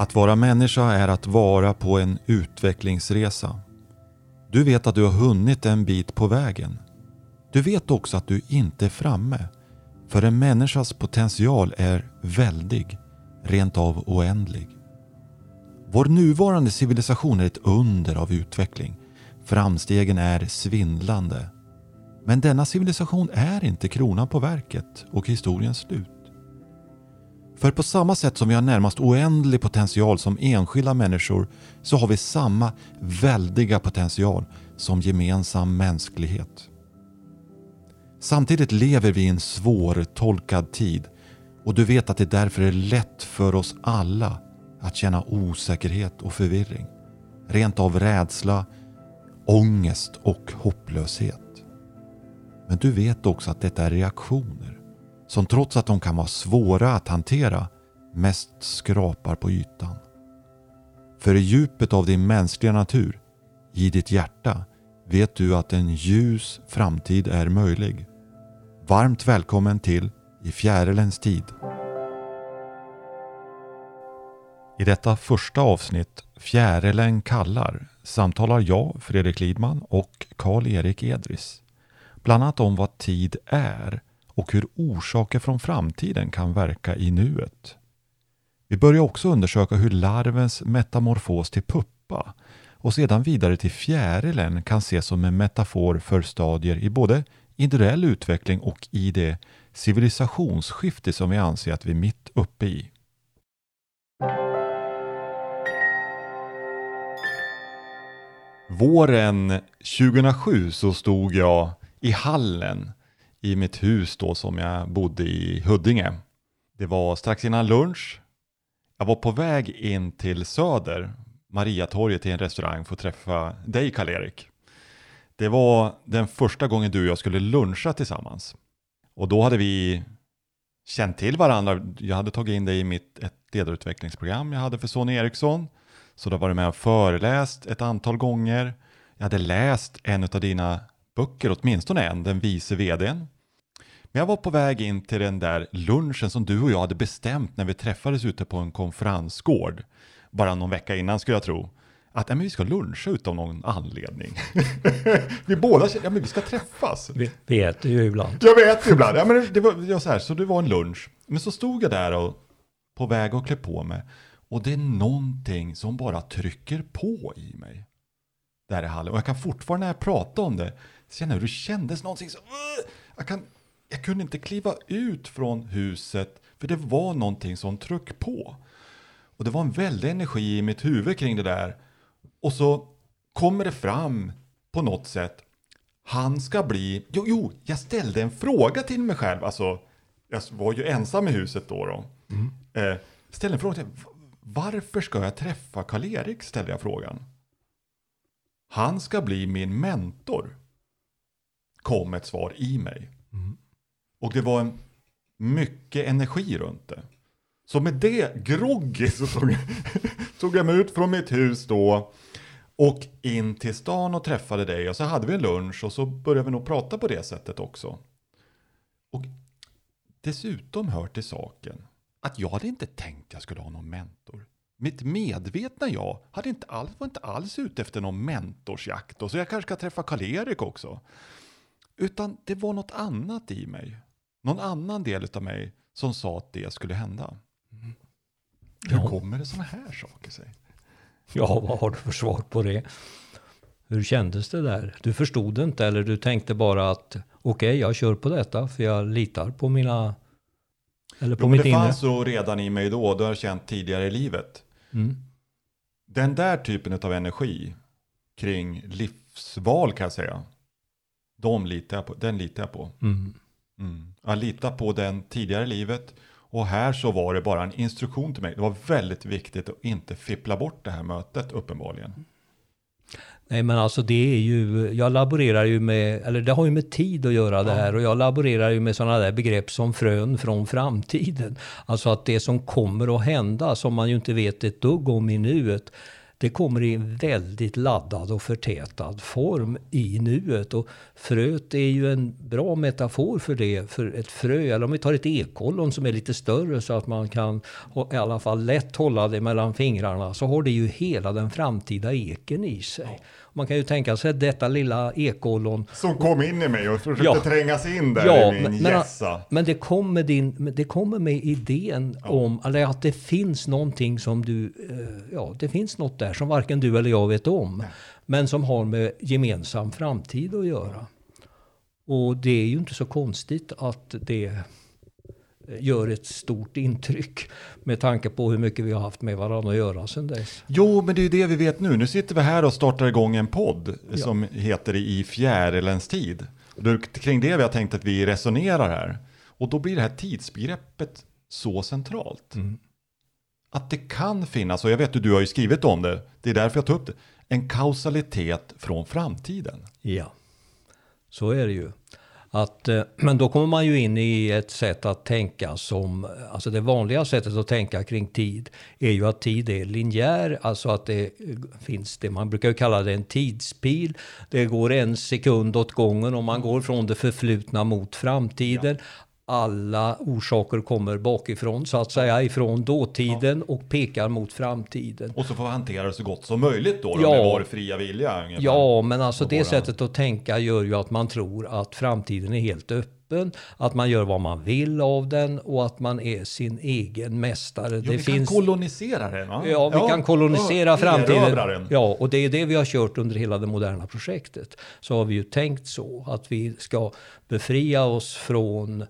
Att vara människa är att vara på en utvecklingsresa. Du vet att du har hunnit en bit på vägen. Du vet också att du inte är framme. För en människas potential är väldig, rent av oändlig. Vår nuvarande civilisation är ett under av utveckling. Framstegen är svindlande. Men denna civilisation är inte kronan på verket och historiens slut. För på samma sätt som vi har närmast oändlig potential som enskilda människor så har vi samma väldiga potential som gemensam mänsklighet. Samtidigt lever vi i en svårtolkad tid och du vet att det därför är lätt för oss alla att känna osäkerhet och förvirring. Rent av rädsla, ångest och hopplöshet. Men du vet också att detta är reaktioner som trots att de kan vara svåra att hantera mest skrapar på ytan. För i djupet av din mänskliga natur, i ditt hjärta, vet du att en ljus framtid är möjlig. Varmt välkommen till I fjärilens tid. I detta första avsnitt, Fjärilen kallar, samtalar jag, Fredrik Lidman och Karl-Erik Edris. Bland annat om vad tid är och hur orsaker från framtiden kan verka i nuet. Vi börjar också undersöka hur larvens metamorfos till puppa och sedan vidare till fjärilen kan ses som en metafor för stadier i både individuell utveckling och i det civilisationsskifte som vi anser att vi är mitt uppe i. Våren 2007 så stod jag i hallen i mitt hus då som jag bodde i Huddinge. Det var strax innan lunch. Jag var på väg in till Söder, Mariatorget till en restaurang för att träffa dig Karl-Erik. Det var den första gången du och jag skulle luncha tillsammans. Och då hade vi känt till varandra. Jag hade tagit in dig i mitt ett ledarutvecklingsprogram jag hade för Sony Ericsson. Så då var du med och föreläst ett antal gånger. Jag hade läst en av dina böcker, åtminstone en, Den vice vdn. Men jag var på väg in till den där lunchen som du och jag hade bestämt när vi träffades ute på en konferensgård. Bara någon vecka innan skulle jag tro. Att ja, men vi ska luncha utav någon anledning. vi båda kände, ja men vi ska träffas. Vi, vi äter ju ibland. Jag vet ju ibland. Ja, men det var, det var så här, så det var en lunch. Men så stod jag där och på väg att klä på mig. Och det är någonting som bara trycker på i mig. Där i hallen. Och jag kan fortfarande när jag pratar om det känna hur det kändes någonting så. Jag, kan, jag kunde inte kliva ut från huset för det var någonting som tryck på. Och det var en väldig energi i mitt huvud kring det där. Och så kommer det fram på något sätt. Han ska bli, jo, jo, jag ställde en fråga till mig själv. Alltså, jag var ju ensam i huset då. då. Mm. Eh, ställde en fråga till varför ska jag träffa Karl-Erik? ställde jag frågan. Han ska bli min mentor. Kom ett svar i mig. Mm. Och det var en mycket energi runt det. Så med det groggy så tog jag, tog jag mig ut från mitt hus då och in till stan och träffade dig och så hade vi en lunch och så började vi nog prata på det sättet också. Och dessutom hör till saken att jag hade inte tänkt att jag skulle ha någon mentor. Mitt medvetna jag hade inte alls, var inte alls ute efter någon mentorsjakt och så jag kanske ska träffa Karl-Erik också. Utan det var något annat i mig. Någon annan del av mig som sa att det skulle hända. Mm. Hur ja. kommer det sådana här saker sig? Ja, vad har du för svar på det? Hur kändes det där? Du förstod inte eller du tänkte bara att okej, okay, jag kör på detta för jag litar på mina... Eller på jo, mitt det inre. fanns så redan i mig då, det har jag känt tidigare i livet. Mm. Den där typen av energi kring livsval kan jag säga. De litar jag på, den litar jag på. Mm. Mm. Jag litar på den tidigare livet och här så var det bara en instruktion till mig. Det var väldigt viktigt att inte fippla bort det här mötet uppenbarligen. Nej men alltså det är ju, jag laborerar ju med, eller det har ju med tid att göra det här och jag laborerar ju med sådana där begrepp som frön från framtiden. Alltså att det som kommer att hända, som man ju inte vet ett dugg om i nuet, det kommer i en väldigt laddad och förtätad form i nuet. Och fröet är ju en bra metafor för det. För ett frö, eller om vi tar ett ekollon som är lite större så att man kan i alla fall lätt hålla det mellan fingrarna. Så har det ju hela den framtida eken i sig. Man kan ju tänka sig detta lilla ekollon. Som kom in i mig och försökte ja, sig in där ja, i min men, gässa. Men det kommer, din, det kommer med idén ja. om eller att det finns någonting som du, eh, ja det finns något där som varken du eller jag vet om. Nej. Men som har med gemensam framtid att göra. Och det är ju inte så konstigt att det gör ett stort intryck med tanke på hur mycket vi har haft med varandra att göra sedan dess. Jo, men det är ju det vi vet nu. Nu sitter vi här och startar igång en podd ja. som heter I fjärilens tid. Och det är kring det vi har tänkt att vi resonerar här. Och då blir det här tidsbegreppet så centralt. Mm. Att det kan finnas, och jag vet att du har ju skrivit om det, det är därför jag tar upp det, en kausalitet från framtiden. Ja, så är det ju. Att, eh, men då kommer man ju in i ett sätt att tänka som, alltså det vanliga sättet att tänka kring tid är ju att tid är linjär, alltså att det finns det man brukar kalla det en tidspil. Det går en sekund åt gången om man går från det förflutna mot framtiden. Ja alla orsaker kommer bakifrån, så att säga, ifrån dåtiden ja. och pekar mot framtiden. Och så får vi hantera det så gott som möjligt då, ja. med vår fria vilja. Ungefär. Ja, men alltså det sättet att tänka gör ju att man tror att framtiden är helt öppen, att man gör vad man vill av den och att man är sin egen mästare. Ja, det vi finns... kan kolonisera den. Va? Ja, vi ja, kan kolonisera framtiden. Ja, och det är det vi har kört under hela det moderna projektet. Så har vi ju tänkt så, att vi ska befria oss från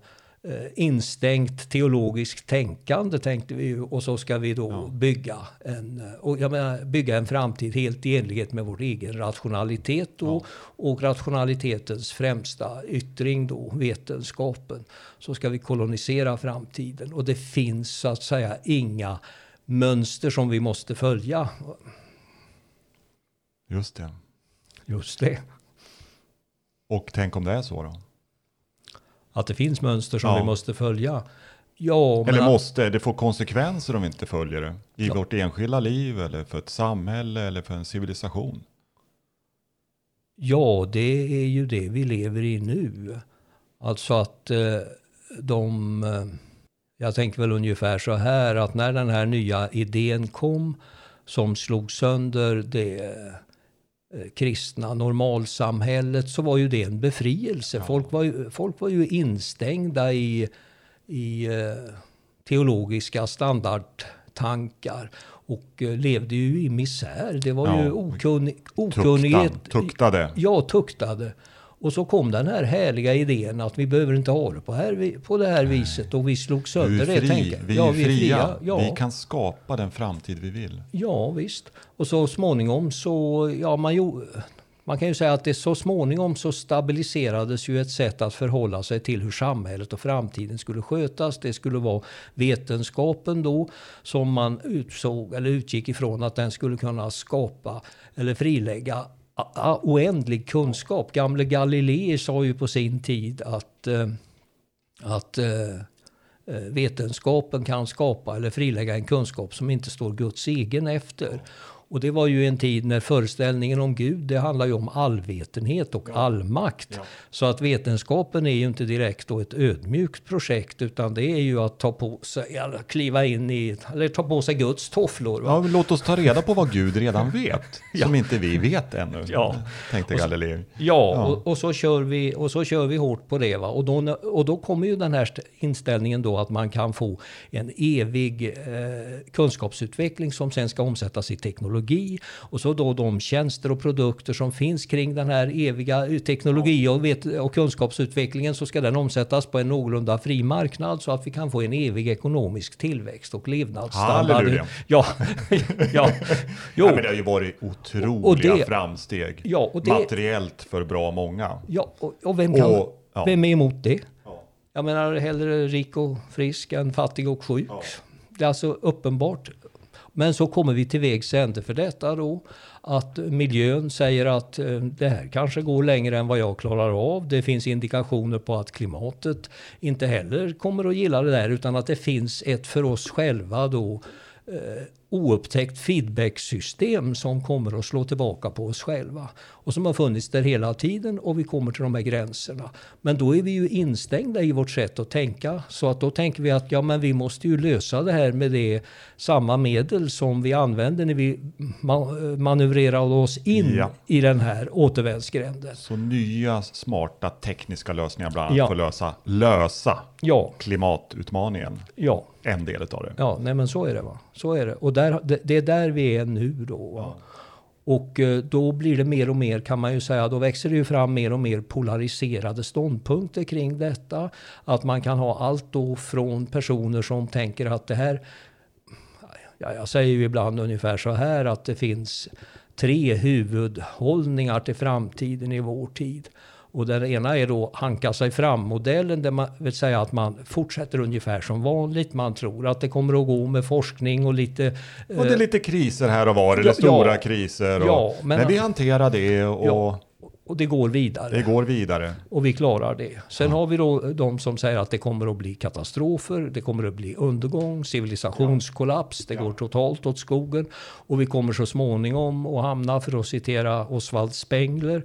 instängt teologiskt tänkande tänkte vi och så ska vi då ja. bygga, en, eh, och jag menar, bygga en framtid helt i enlighet med vår egen rationalitet då, ja. och rationalitetens främsta yttring då, vetenskapen. Så ska vi kolonisera framtiden och det finns så att säga inga mönster som vi måste följa. Just det. Just det. Och tänk om det är så då? Att det finns mönster som ja. vi måste följa. Ja, eller måste, det får konsekvenser om vi inte följer det. I ja. vårt enskilda liv eller för ett samhälle eller för en civilisation. Ja, det är ju det vi lever i nu. Alltså att eh, de... Eh, jag tänker väl ungefär så här att när den här nya idén kom som slog sönder det kristna normalsamhället så var ju det en befrielse. Ja. Folk, var ju, folk var ju instängda i, i eh, teologiska standardtankar och eh, levde ju i misär. Det var ja. ju okunnig, okunnighet. Tuktad, tuktade. Ja, tuktade. Och så kom den här härliga idén att vi behöver inte ha det på, här, på det här viset. Och vi slog sönder det. Fri. Vi ja, är vi är fria. Ja. Vi kan skapa den framtid vi vill. Ja, visst. Och så småningom så, ja man, man kan ju säga att det så småningom så stabiliserades ju ett sätt att förhålla sig till hur samhället och framtiden skulle skötas. Det skulle vara vetenskapen då som man utsåg eller utgick ifrån att den skulle kunna skapa eller frilägga oändlig kunskap. Gamle Galilei sa ju på sin tid att, eh, att eh, eh, vetenskapen kan skapa eller frilägga en kunskap som inte står Guds egen efter. Och det var ju en tid när föreställningen om Gud, det handlar ju om allvetenhet och allmakt. Ja. Så att vetenskapen är ju inte direkt då ett ödmjukt projekt, utan det är ju att ta på sig, eller kliva in i, eller ta på sig Guds tofflor. Ja, låt oss ta reda på vad Gud redan vet, ja. som inte vi vet ännu, ja. tänkte Galilei. Ja, ja. Och, och, så kör vi, och så kör vi hårt på det. Va? Och, då, och då kommer ju den här inställningen då att man kan få en evig eh, kunskapsutveckling som sen ska omsättas i teknologi teknologi och så då de tjänster och produkter som finns kring den här eviga teknologi och, vet, och kunskapsutvecklingen så ska den omsättas på en någorlunda fri marknad så att vi kan få en evig ekonomisk tillväxt och levnadsstandard. Halleluja. Ja, ja. Jo. Ja, men det har ju varit otroliga och det, framsteg ja, och det, materiellt för bra många. Ja, och, och vem, kan, och, ja. vem är emot det? Ja. Jag menar hellre rik och frisk än fattig och sjuk. Ja. Det är alltså uppenbart men så kommer vi till vägs ände för detta då. Att miljön säger att eh, det här kanske går längre än vad jag klarar av. Det finns indikationer på att klimatet inte heller kommer att gilla det där utan att det finns ett för oss själva då eh, oupptäckt feedbacksystem som kommer att slå tillbaka på oss själva. Och som har funnits där hela tiden och vi kommer till de här gränserna. Men då är vi ju instängda i vårt sätt att tänka. Så att då tänker vi att ja, men vi måste ju lösa det här med det samma medel som vi använder när vi manövrerar oss in ja. i den här återvändsgränden. Så nya smarta tekniska lösningar bland annat ja. för att lösa, lösa ja. klimatutmaningen. Ja. En del av det. Ja, nej men så är det. va. Så är det. Och där, det, det är där vi är nu då. Ja. Och eh, då blir det mer och mer kan man ju säga, då växer det ju fram mer och mer polariserade ståndpunkter kring detta. Att man kan ha allt då från personer som tänker att det här, ja, jag säger ju ibland ungefär så här att det finns tre huvudhållningar till framtiden i vår tid. Och den ena är då hanka sig fram-modellen, det vill säga att man fortsätter ungefär som vanligt. Man tror att det kommer att gå med forskning och lite... Och det är lite kriser här och var, eller ja, stora kriser. Och, ja, men, men vi hanterar det och... Ja, och det går vidare. Det går vidare. Och vi klarar det. Sen ja. har vi då de som säger att det kommer att bli katastrofer, det kommer att bli undergång, civilisationskollaps, det ja. går totalt åt skogen. Och vi kommer så småningom att hamna, för att citera Oswald Spengler,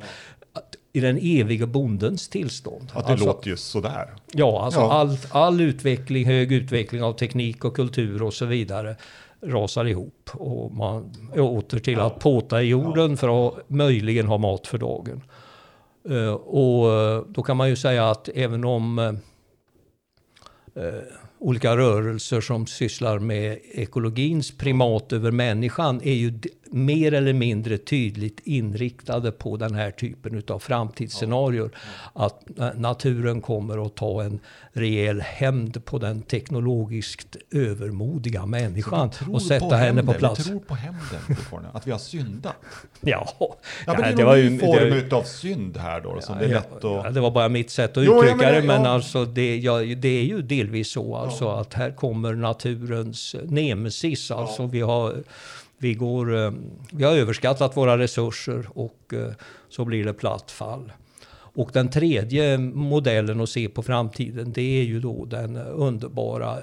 i den eviga bondens tillstånd. Att det alltså, låter just sådär. Ja, alltså ja. All, all utveckling, hög utveckling av teknik och kultur och så vidare rasar ihop. Och man är åter till att påta i jorden för att möjligen ha mat för dagen. Uh, och uh, då kan man ju säga att även om uh, olika rörelser som sysslar med ekologins primat över människan är ju mer eller mindre tydligt inriktade på den här typen av framtidsscenarier. Att naturen kommer att ta en rejäl hämnd på den teknologiskt övermodiga människan och sätta på henne på plats. Vi tror på hämnden, att vi har syndat. Ja, ja, men det, det var ju en form det, av synd här då. Som ja, det, är lätt att... ja, det var bara mitt sätt att jo, uttrycka det, men alltså det, ja, det är ju delvis så alltså att här kommer naturens nemesis. Alltså vi har vi, går, eh, vi har överskattat våra resurser och eh, så blir det platt fall. Och den tredje modellen att se på framtiden det är ju då den underbara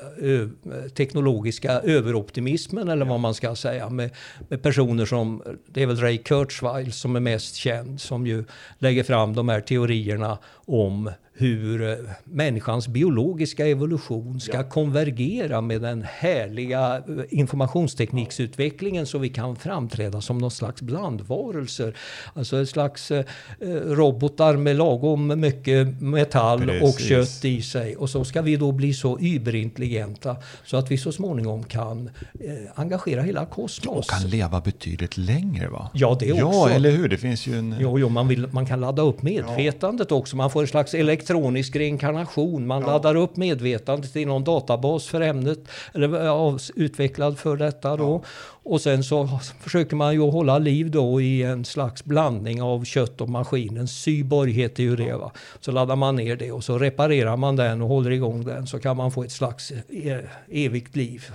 teknologiska överoptimismen eller vad man ska säga med, med, personer som, det är väl Ray Kurzweil som är mest känd som ju lägger fram de här teorierna om hur eh, människans biologiska evolution ska ja. konvergera med den härliga eh, informationstekniksutvecklingen så vi kan framträda som någon slags blandvarelser. Alltså ett slags eh, eh robotar med lagom mycket metall Precis. och kött i sig. Och så ska vi då bli så überintelligenta så att vi så småningom kan eh, engagera hela kosmos. Och kan leva betydligt längre va? Ja, det också. Ja, eller hur? Det finns ju en... Jo, jo man, vill, man kan ladda upp medvetandet ja. också. Man får en slags elektronisk reinkarnation. Man ja. laddar upp medvetandet i någon databas för ämnet, eller utvecklad för detta då. Ja. Och sen så försöker man ju hålla liv då i en slags blandning av kött och maskinens cyborg heter ju det. Va? Så laddar man ner det och så reparerar man den och håller igång den så kan man få ett slags e evigt liv.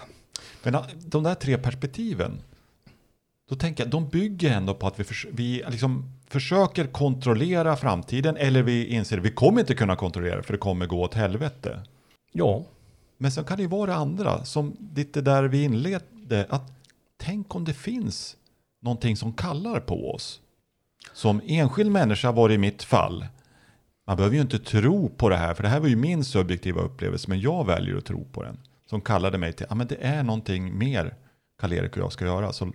Men de där tre perspektiven, då tänker jag, de bygger ändå på att vi, vi liksom försöker kontrollera framtiden eller vi inser att vi kommer inte kunna kontrollera för det kommer gå åt helvete. Ja. Men sen kan det ju vara det andra, som lite där vi inledde, att tänk om det finns någonting som kallar på oss. Som enskild människa var det i mitt fall. Man behöver ju inte tro på det här, för det här var ju min subjektiva upplevelse, men jag väljer att tro på den. Som kallade mig till, ja men det är någonting mer Karl-Erik och jag ska göra. Så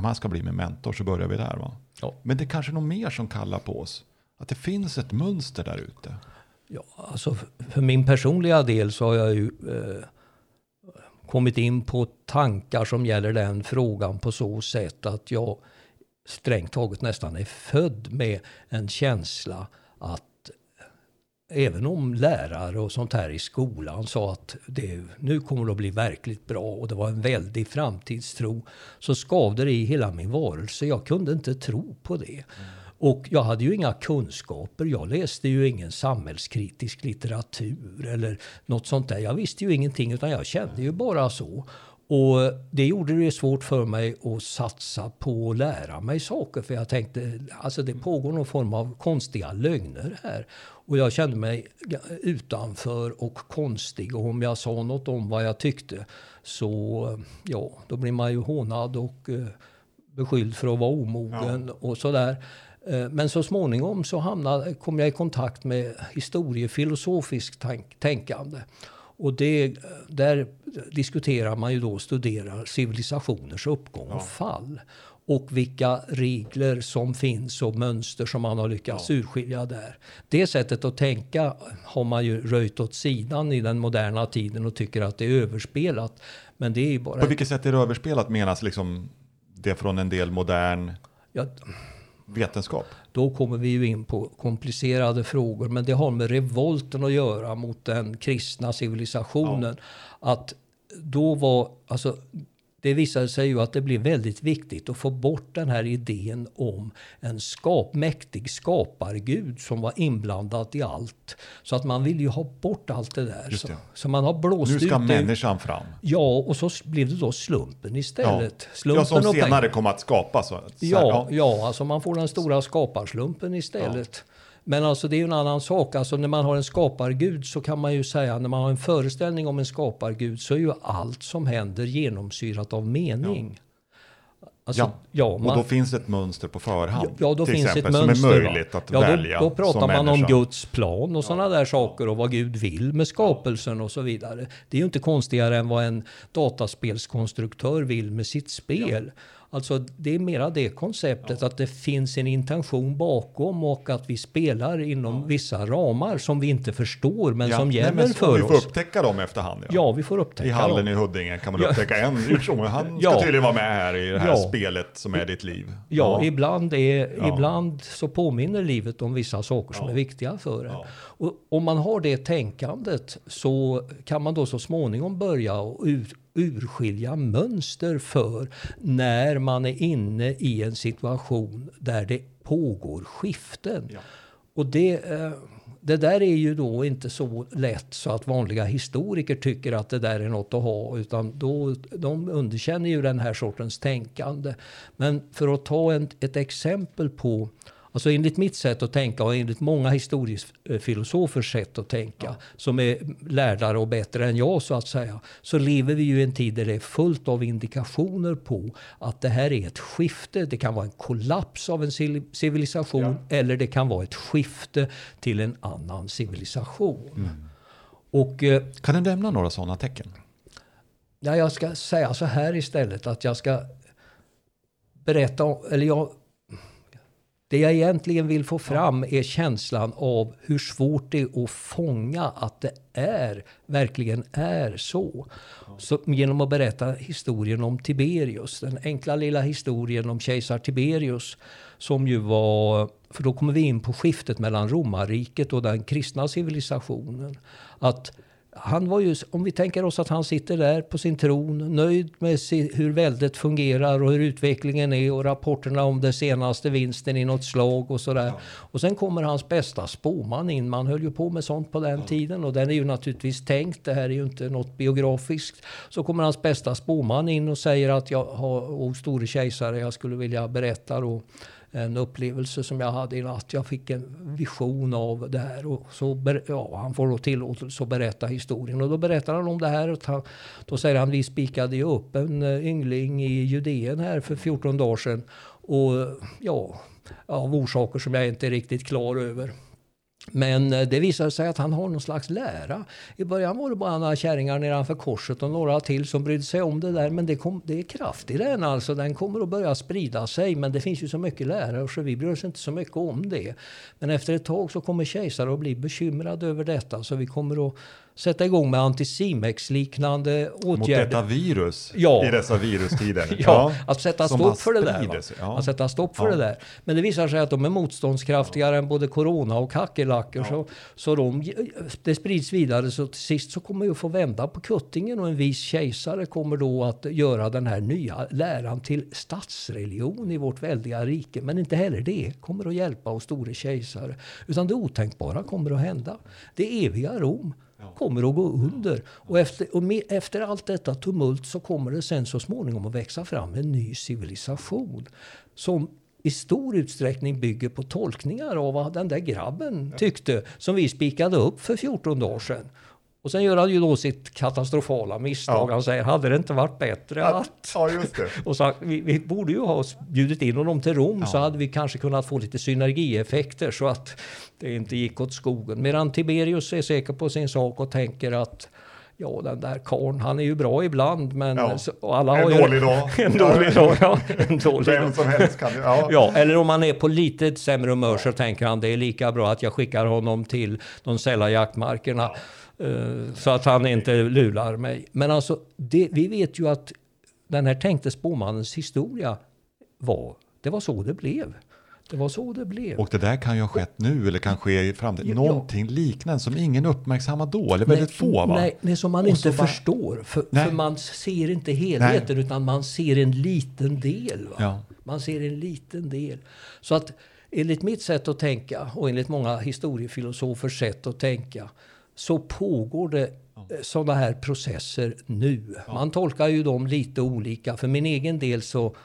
man ska bli min mentor så börjar vi där. Va? Ja. Men det är kanske något mer som kallar på oss. Att det finns ett mönster där ute. Ja, alltså för min personliga del så har jag ju eh, kommit in på tankar som gäller den frågan på så sätt att jag strängt taget nästan är född med en känsla att även om lärare och sånt här i skolan sa att det nu kommer det att bli verkligt bra och det var en väldig framtidstro så skavde det i hela min varelse. Jag kunde inte tro på det. Mm. Och jag hade ju inga kunskaper. Jag läste ju ingen samhällskritisk litteratur eller något sånt där. Jag visste ju ingenting utan jag kände ju bara så. Och det gjorde det svårt för mig att satsa på att lära mig saker. För jag tänkte, alltså det pågår någon form av konstiga lögner här. Och jag kände mig utanför och konstig. Och om jag sa något om vad jag tyckte så, ja, då blir man ju hånad och eh, beskylld för att vara omogen ja. och sådär. Eh, men så småningom så hamnade, kom jag i kontakt med historiefilosofiskt tänk, tänkande. Och det, där diskuterar man ju då, studerar civilisationers uppgång och fall. Och vilka regler som finns och mönster som man har lyckats ja. urskilja där. Det sättet att tänka har man ju röjt åt sidan i den moderna tiden och tycker att det är överspelat. Men det är bara... På vilket sätt är det överspelat menas liksom det från en del modern ja, vetenskap? Då kommer vi ju in på komplicerade frågor. Men det har med revolten att göra mot den kristna civilisationen. Ja. Att då var, alltså det visade sig ju att det blev väldigt viktigt att få bort den här idén om en skap, mäktig skapargud som var inblandad i allt. Så att man vill ju ha bort allt det där. Så, så, man har blåst Nu ska ut människan fram. Ja, och så blev det då slumpen istället. Ja, slumpen ja som senare kom att skapas. Så, ja, ja, alltså man får den stora skaparslumpen istället. Ja. Men alltså det är ju en annan sak. Alltså när man har en skapargud så kan man ju säga, när man har en föreställning om en skapargud så är ju allt som händer genomsyrat av mening. Ja. Alltså, ja, ja man, och då finns ett mönster på förhand. Ja, då finns exempel, ett mönster. Som är möjligt att ja, välja Då, då pratar man människa. om Guds plan och sådana där saker och vad Gud vill med skapelsen och så vidare. Det är ju inte konstigare än vad en dataspelskonstruktör vill med sitt spel. Alltså det är mera det konceptet ja. att det finns en intention bakom och att vi spelar inom ja. vissa ramar som vi inte förstår men ja. som gäller Nej, men för oss. Vi får upptäcka dem efterhand. Ja, vi får upptäcka I hallen dem. i Huddinge kan man upptäcka en person. Han ska tydligen vara med här i det här spelet som är ditt liv. Ja, Ibland, är, ibland så påminner livet om vissa saker som är viktiga för en. Och om man har det tänkandet så kan man då så småningom börja ut, urskilja mönster för när man är inne i en situation där det pågår skiften. Ja. Och det, eh, det där är ju då inte så lätt så att vanliga historiker tycker att det där är något att ha. Utan då, de underkänner ju den här sortens tänkande. Men för att ta en, ett exempel på Alltså enligt mitt sätt att tänka och enligt många historiefilosofers sätt att tänka ja. som är lärdare och bättre än jag så att säga. Så lever vi ju i en tid där det är fullt av indikationer på att det här är ett skifte. Det kan vara en kollaps av en civilisation ja. eller det kan vara ett skifte till en annan civilisation. Mm. Och, eh, kan du nämna några sådana tecken? Ja, jag ska säga så här istället att jag ska berätta, eller jag det jag egentligen vill få fram är känslan av hur svårt det är att fånga att det är, verkligen är så. så. Genom att berätta historien om Tiberius, den enkla lilla historien om kejsar Tiberius som ju var, för då kommer vi in på skiftet mellan romarriket och den kristna civilisationen. Att han var ju, om vi tänker oss att han sitter där på sin tron, nöjd med hur väldet fungerar och hur utvecklingen är och rapporterna om den senaste vinsten i något slag och sådär. Ja. Och sen kommer hans bästa spåman in. Man höll ju på med sånt på den ja. tiden och den är ju naturligtvis tänkt. Det här är ju inte något biografiskt. Så kommer hans bästa spåman in och säger att jag har, o store kejsare, jag skulle vilja berätta då en upplevelse som jag hade i natt. Jag fick en vision av det här. Och så, ja, han får då tillåtelse att berätta historien. Och då berättar han om det här. Och han, då säger han, vi spikade ju upp en eh, yngling i Judeen här för 14 dagar sedan. Och ja, av orsaker som jag inte är riktigt klar över. Men eh, det visade sig att han har någon slags lära. I början var det bara några kärringar nedanför korset och några till som brydde sig om det där. Men det, kom, det är kraft i den alltså. Den kommer att börja sprida sig. Men det finns ju så mycket lärare så vi bryr oss inte så mycket om det. Men efter ett tag så kommer kejsare att bli bekymrad över detta. Så vi kommer att sätta igång med antisimex-liknande åtgärder. Mot detta virus ja. i dessa virustider. ja, ja, att sätta stopp för det där. Ja. Att sätta stopp för det där. Men det visar sig att de är motståndskraftigare än både corona och kackerlackor. Så, så de, det sprids vidare. Så till sist så kommer vi att få vända på kuttingen och en viss kejsare kommer då att göra den här nya läran till statsreligion i vårt väldiga rike. Men inte heller det kommer att hjälpa oss store kejsare. Utan det otänkbara kommer att hända. Det eviga Rom kommer att gå under. Och, efter, och med, efter allt detta tumult så kommer det sen så småningom att växa fram en ny civilisation. Som i stor utsträckning bygger på tolkningar av vad den där grabben tyckte. Som vi spikade upp för 14 dagar sedan. Och sen gör han ju då sitt katastrofala misstag. Ja. Han säger, hade det inte varit bättre att... Ja, just det. Och så, vi, vi borde ju ha bjudit in honom till Rom Ja. så hade vi kanske kunnat få lite synergieffekter så att det inte gick åt skogen. Medan Tiberius är säker på sin sak och tänker att ja, den där karln, han är ju bra ibland men Ja. så, alla En har ju, dålig dag. en dålig dag. Ja, en dålig dag. Vem som helst kan ju. Ja. Ja, eller om man är på lite sämre humör så tänker han det är lika bra att jag skickar honom till de sälla jaktmarkerna. eh, Så att han inte lular mig. Men alltså, det, vi vet ju att den här tänkte spåmannens historia var, det var så det blev. Det var så det blev. Och det där kan ju ha skett nu eller kan ske i framtiden. Ja. Någonting liknande som ingen uppmärksammar då, eller väldigt få va? Nej, nej, som man Och inte bara- förstår. För, Nej. för man ser inte helheten utan man ser en liten del. Ja. Man ser en liten del. Så att enligt mitt sätt att tänka och enligt många historiefilosofers sätt att tänka så pågår det sådana här processer nu. Man tolkar ju dem lite olika. För min egen del så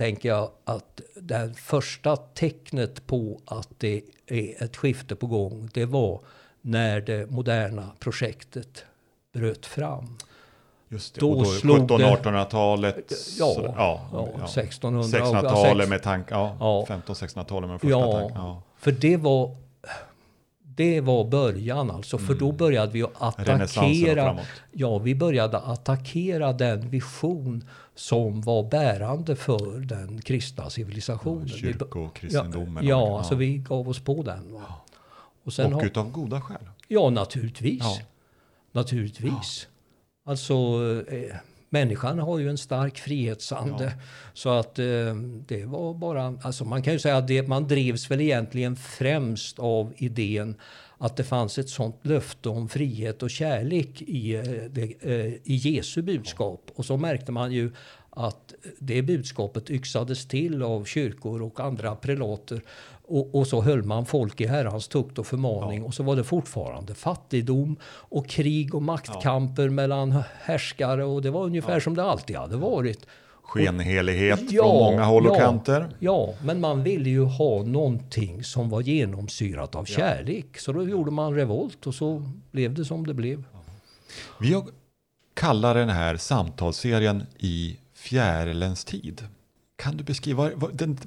tänker jag att det första tecknet på att det är ett skifte på gång, det var när det moderna projektet bröt fram. Just det. Då då slog det- 1700-1800-talet. Ja, ja, ja. 1600 och- 1600-talet med tank, ja, Ja. 1500-1600-talet med första Ja, tank. Ja. för det var, det var början alltså. För då började vi Mm. Renässansen och attackera. Ja, vi började attackera den vision som var bärande för den kristna civilisationen. Vi bör- Kyrkokristendomen. Ja, och- alltså vi gav oss på den. Va? Och sen och utav goda skäl. Ja, naturligtvis. Ja. Naturligtvis. Alltså, eh, människan har ju en stark frihetsande. Så att eh, det var bara... Alltså man kan ju säga att det, man drevs väl egentligen främst av idén att det fanns ett sånt löfte om frihet och kärlek i, eh, det, eh, i Jesu budskap. Och så märkte man ju att det budskapet yxades till av kyrkor och andra prelater. Och, och så höll man folk i Herrans tukt och förmaning. Och så var det fortfarande fattigdom och krig och maktkamper mellan härskare. Och det var ungefär som det alltid hade varit. Skenhelighet Ja, från många håll och ja. kanter. Ja, men man ville ju ha någonting som var genomsyrat av kärlek. Så då gjorde man revolt och så blev det som det blev. Vi kallar den här samtalsserien i fjärilens tid. Kan du beskriva,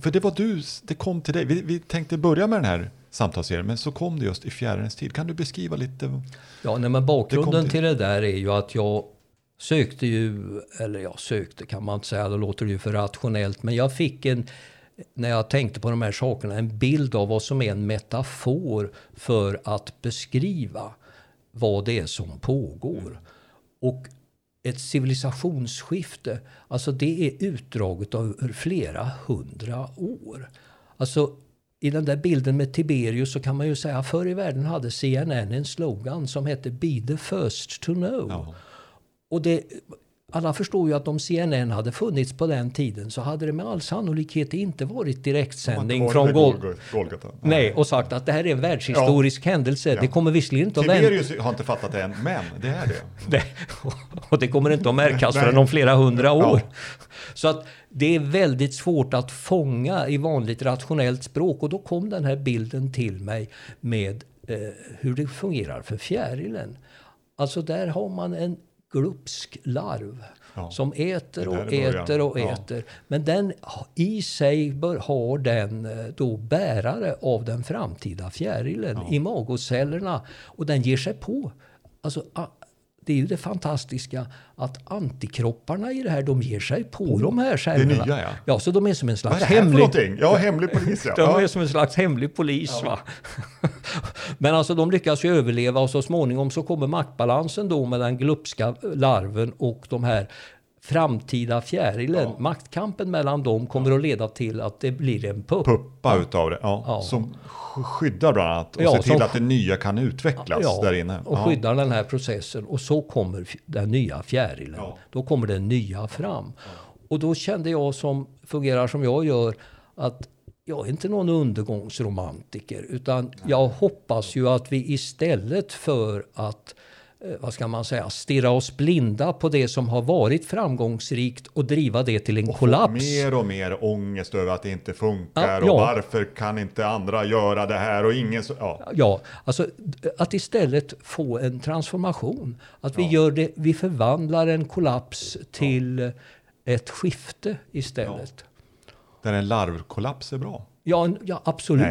för det var du, det kom till dig. Vi, vi tänkte börja med den här samtalsserien, men så kom det just i fjärilens tid. Kan du beskriva lite? Ja, nej, men Det bakgrunden kom till- till det där är ju att jag sökte ju, eller jag sökte kan man inte säga, då låter det ju för rationellt, men jag fick en, när jag tänkte på de här sakerna, en bild av vad som är en metafor för att beskriva vad det är som pågår. Och ett civilisationsskifte, alltså det är utdraget av flera hundra år. Alltså i den där bilden med Tiberius så kan man ju säga förr i världen hade CNN en slogan som hette Be the first to know. Ja. Och det, alla förstår ju att om CNN hade funnits på den tiden så hade det med all sannolikhet inte varit direktsändning från Gol Golgata. Nej, och sagt att det här är en världshistorisk händelse. Det kommer visserligen inte att vända. Tiberius har inte fattat det än, men det är det. Och det kommer inte att märkas förrän om flera hundra år. Så att det är väldigt svårt att fånga i vanligt rationellt språk. Och då kom den här bilden till mig med eh, hur det fungerar för fjärilen. Alltså där har man en glupsk larv Ja. som äter och äter och Ja. äter. Men den i sig bör, har den eh, då bärare av den framtida fjärilen i magocellerna. Och den ger sig på. Alltså, det är ju det fantastiska att antikropparna i det här, de ger sig på de här cellerna. nya, ja. ja. Så de är som en Vad är slags det här för hemlig... någonting? Ja, hemlig polis ja. De ja. är som en slags hemlig polis. Va? Men alltså de lyckas ju överleva och så småningom så kommer maktbalansen då med den glupska larven och de här framtida fjärilen. Maktkampen mellan dem kommer att leda till att det blir en pupp. Puppa utav det, ja. Ja. Som sk- skyddar bland annat och Ja, ser till att det nya kan utvecklas där inne. och Ja. skyddar den här processen. Och så kommer den nya fjärilen. Ja. Då kommer den nya fram. Och då kände jag som fungerar som jag gör att jag är inte någon undergångsromantiker utan jag hoppas ju att vi istället för att vad ska man säga, stirra oss blinda på det som har varit framgångsrikt och driva det till en Och kollaps. mer och mer ångest över att det inte funkar Ja, och ja. varför kan inte andra göra det här och ingen så, ja. Ja, alltså att istället få en transformation. Att vi Ja. gör det, vi förvandlar en kollaps till ett skifte istället. Där en larvkollaps är bra. Ja, ja absolut.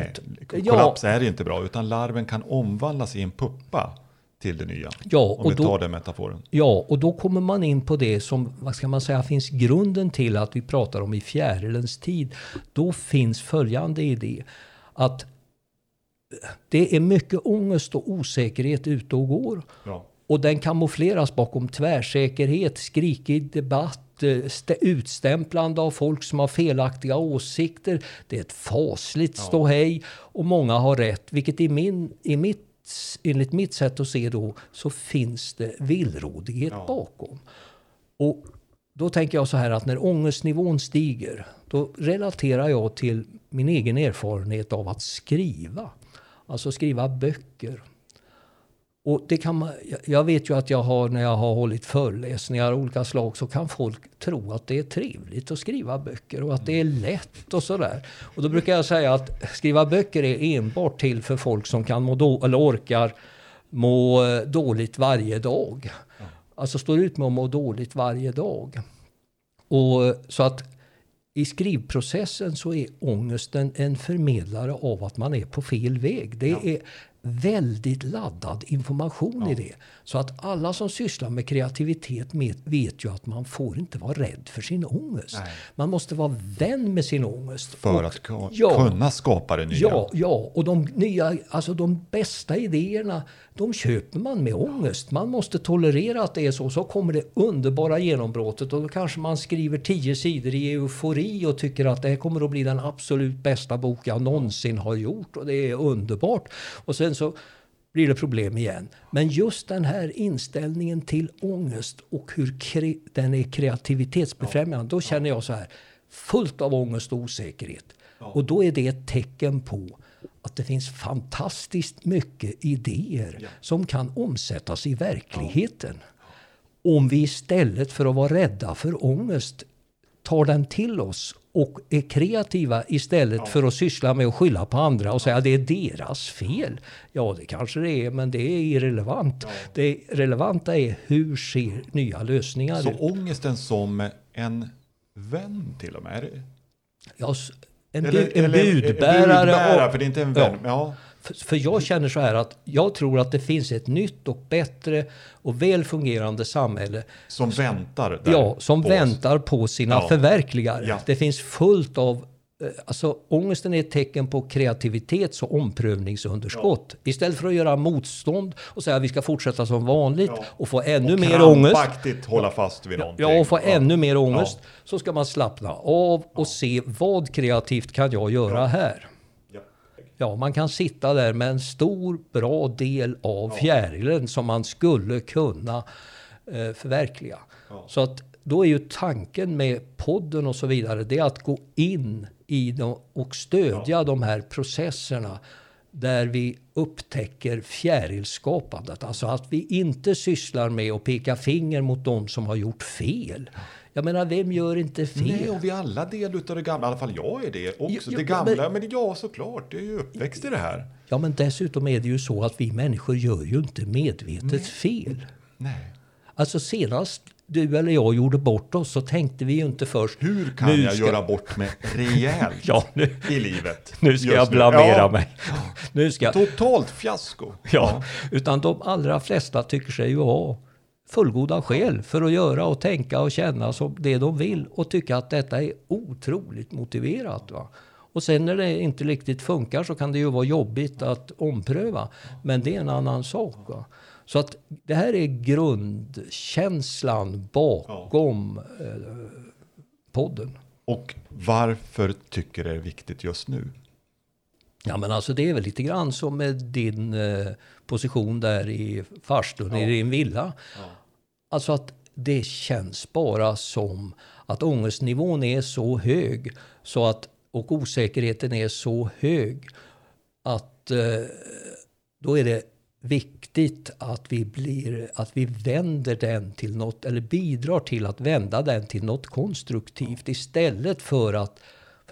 Nej, ja, kollaps är inte bra utan larven kan omvandlas i en puppa till det nya. ja, Om och vi då, tar den metaforen. Ja, och då kommer man in på det som vad ska man säga, finns grunden till att vi pratar om i fjärilens tid. Då finns följande idé. Att det är mycket ångest och osäkerhet ute och går. Ja. Och den kamoufleras bakom tvärsäkerhet, skrikig debatt, eh, stä- utstämplande av folk som har felaktiga åsikter. Det är ett fasligt ståhej och många har rätt. Vilket i min, i mitt, enligt mitt sätt att se då så finns det villrådighet Ja. bakom. Och då tänker jag så här att när ångestnivån stiger då relaterar jag till min egen erfarenhet av att skriva. Alltså skriva böcker. Och det kan man, jag- vet ju att jag har, när jag har hållit föreläsningar av olika slag så kan folk tro att det är trevligt att skriva böcker och att det är lätt och sådär. Och då brukar jag säga att skriva böcker är enbart till för folk som kan må då, eller orkar må eh, dåligt varje dag. Alltså står ut med att må dåligt varje dag. Och eh, så att i skrivprocessen så är ångesten en förmedlare av att man är på fel väg. Det är väldigt laddad information i det. Så att alla som sysslar med kreativitet vet ju att man får inte vara rädd för sin ångest. Nej. Man måste vara vän med sin ångest. För Och- att ka- ja. kunna skapa det nya. Ja, ja, och de nya, alltså de bästa idéerna, de köper man med ångest. Man måste tolerera att det är så. Så kommer det underbara genombrottet och då kanske man skriver tio sidor i eufori och tycker att det här kommer att bli den absolut bästa bok jag någonsin har gjort och det är underbart. Och sen så blir det problem igen. Men just den här inställningen till ångest och hur den är kreativitetsbefrämjande, då känner jag så här, fullt av ångest och osäkerhet. Och då är det ett tecken på att det finns fantastiskt mycket idéer Ja. som kan omsättas i verkligheten. Om vi istället för att vara rädda för ångest tar den till oss och är kreativa istället för att syssla med att skylla på andra och säga att det är deras fel. Ja, det kanske det är, men det är irrelevant. Det relevanta är hur ser nya lösningar Så ut? ångesten som en vän till och med? Ja, en, bu, Eller- en eller- budbärare. budbärare, och- för det är inte en Ja. vän. Ja. För, för jag känner så här att jag tror att det finns ett nytt och bättre och väl fungerande samhälle. Som väntar där Ja, som på väntar på sina Ja. förverkligare. Ja. Det finns fullt av eh, Alltså ångesten är ett tecken på kreativitets och omprövningsunderskott. Istället för att göra motstånd och säga att vi ska fortsätta som vanligt Ja. och få ännu Och mer ångest. krampaktigt hålla fast vid någonting. Ja, och få Ja. ännu mer ångest. Så ska man slappna av och se vad kreativt kan jag göra Ja. här. Ja. Man kan sitta där med en stor bra del av fjärilen som man skulle kunna eh, förverkliga. Så att då är ju tanken med podden och så vidare, det är att gå in i dem och stödja de här processerna där vi upptäcker fjärilskapandet. Alltså att vi inte sysslar med att peka finger mot de som har gjort fel. Jag menar, vem gör inte fel? Nej, och vi är alla del utav det gamla. I alla fall jag är det också. Jo, jo, det gamla, men, ja såklart. Det är ju uppväxt i det här. Ja, men dessutom är det ju så att vi människor gör ju inte medvetet fel. Nej. Alltså senast du eller jag gjorde bort oss så tänkte vi ju inte först Hur kan jag ska- göra bort mig rejält Ja, nu, i livet? nu ska jag blamera Ja, mig. Nu ska Totalt fiasko. ja, utan de allra flesta tycker sig ju ha fullgoda skäl för att göra och tänka och känna som det de vill och tycka att detta är otroligt motiverat. Va? Och sen när det inte riktigt funkar så kan det ju vara jobbigt att ompröva. Men det är en annan sak. Va? Så att det här är grundkänslan bakom eh, podden. Och varför tycker du det är viktigt just nu? Ja men alltså det är väl lite grann som med din eh, position där i farstun Ja. i din villa. Ja. Alltså att det känns bara som att ångestnivån är så hög så att och osäkerheten är så hög att eh, då är det viktigt att vi, blir, att vi vänder den till något, eller bidrar till att vända den till något konstruktivt istället för att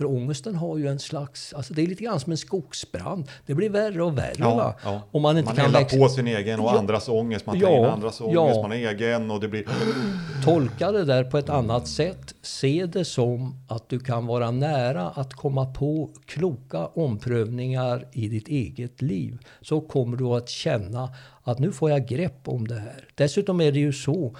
för ångesten har ju en slags, alltså det är lite grann som en skogsbrand. Det blir värre och värre. Ja, ja. Om man inte man kan eldar växa- på sin egen och andras ångest. Man tar Ja, in andras ångest, man har egen och det blir... Tolka det där på ett annat sätt. Se det som att du kan vara nära att komma på kloka omprövningar i ditt eget liv. Så kommer du att känna att nu får jag grepp om det här. Dessutom är det ju så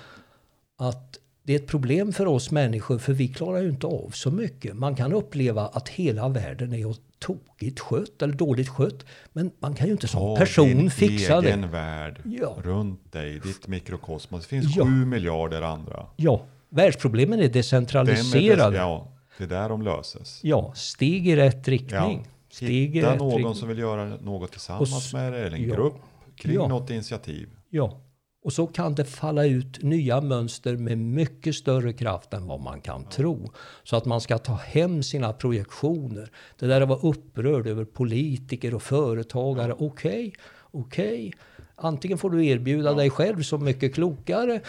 att det är ett problem för oss människor för vi klarar ju inte av så mycket. Man kan uppleva att hela världen är tokigt skött eller dåligt skött. Men man kan ju inte som Ta person din fixa det. egen värld Ja. runt dig, ditt mikrokosmos. Det finns Ja. sju miljarder andra. Ja, världsproblemen är Dem är decentraliserade. det- Ja, det är där de löses. Ja, steg i rätt riktning. Steg i Hitta någon riktning. som vill göra något tillsammans med dig, eller en ja. grupp kring Ja. något initiativ. Ja, och så kan det falla ut nya mönster med mycket större kraft än vad man kan tro. Så att man ska ta hem sina projektioner. Det där att vara upprörd över politiker och företagare. Okej, okej. Antingen får du erbjuda dig själv så mycket klokare.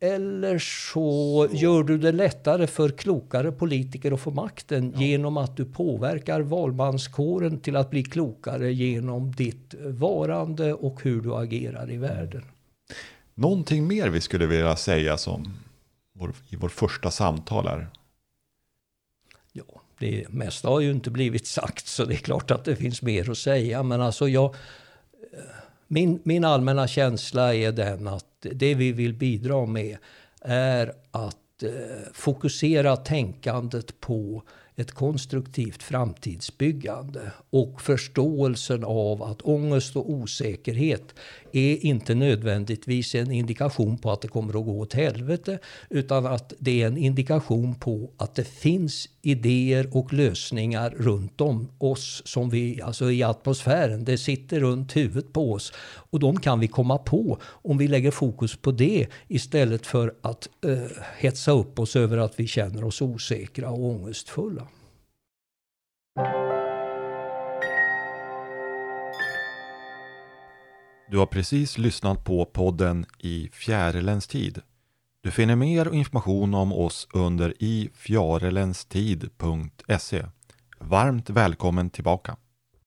Eller så, gör du det lättare för klokare politiker att få makten genom att du påverkar valmanskåren till att bli klokare genom ditt varande och hur du agerar i världen. Någonting mer vi skulle vilja säga som vår, i vår första samtal här. Ja, det mesta har ju inte blivit sagt så det är klart att det finns mer att säga. Men alltså jag, eh, min, min allmänna känsla är den att det vi vill bidra med är att eh, fokusera tänkandet på ett konstruktivt framtidsbyggande och förståelsen av att ångest och osäkerhet är inte nödvändigtvis en indikation på att det kommer att gå åt helvete utan att det är en indikation på att det finns idéer och lösningar runt om oss som vi, alltså i atmosfären. Det sitter runt huvudet på oss och de kan vi komma på om vi lägger fokus på det istället för att eh, hetsa upp oss över att vi känner oss osäkra och ångestfulla. Du har precis lyssnat på podden I fjärilens tid. Du finner mer information om oss under ifjarelenstid.se. Varmt välkommen tillbaka!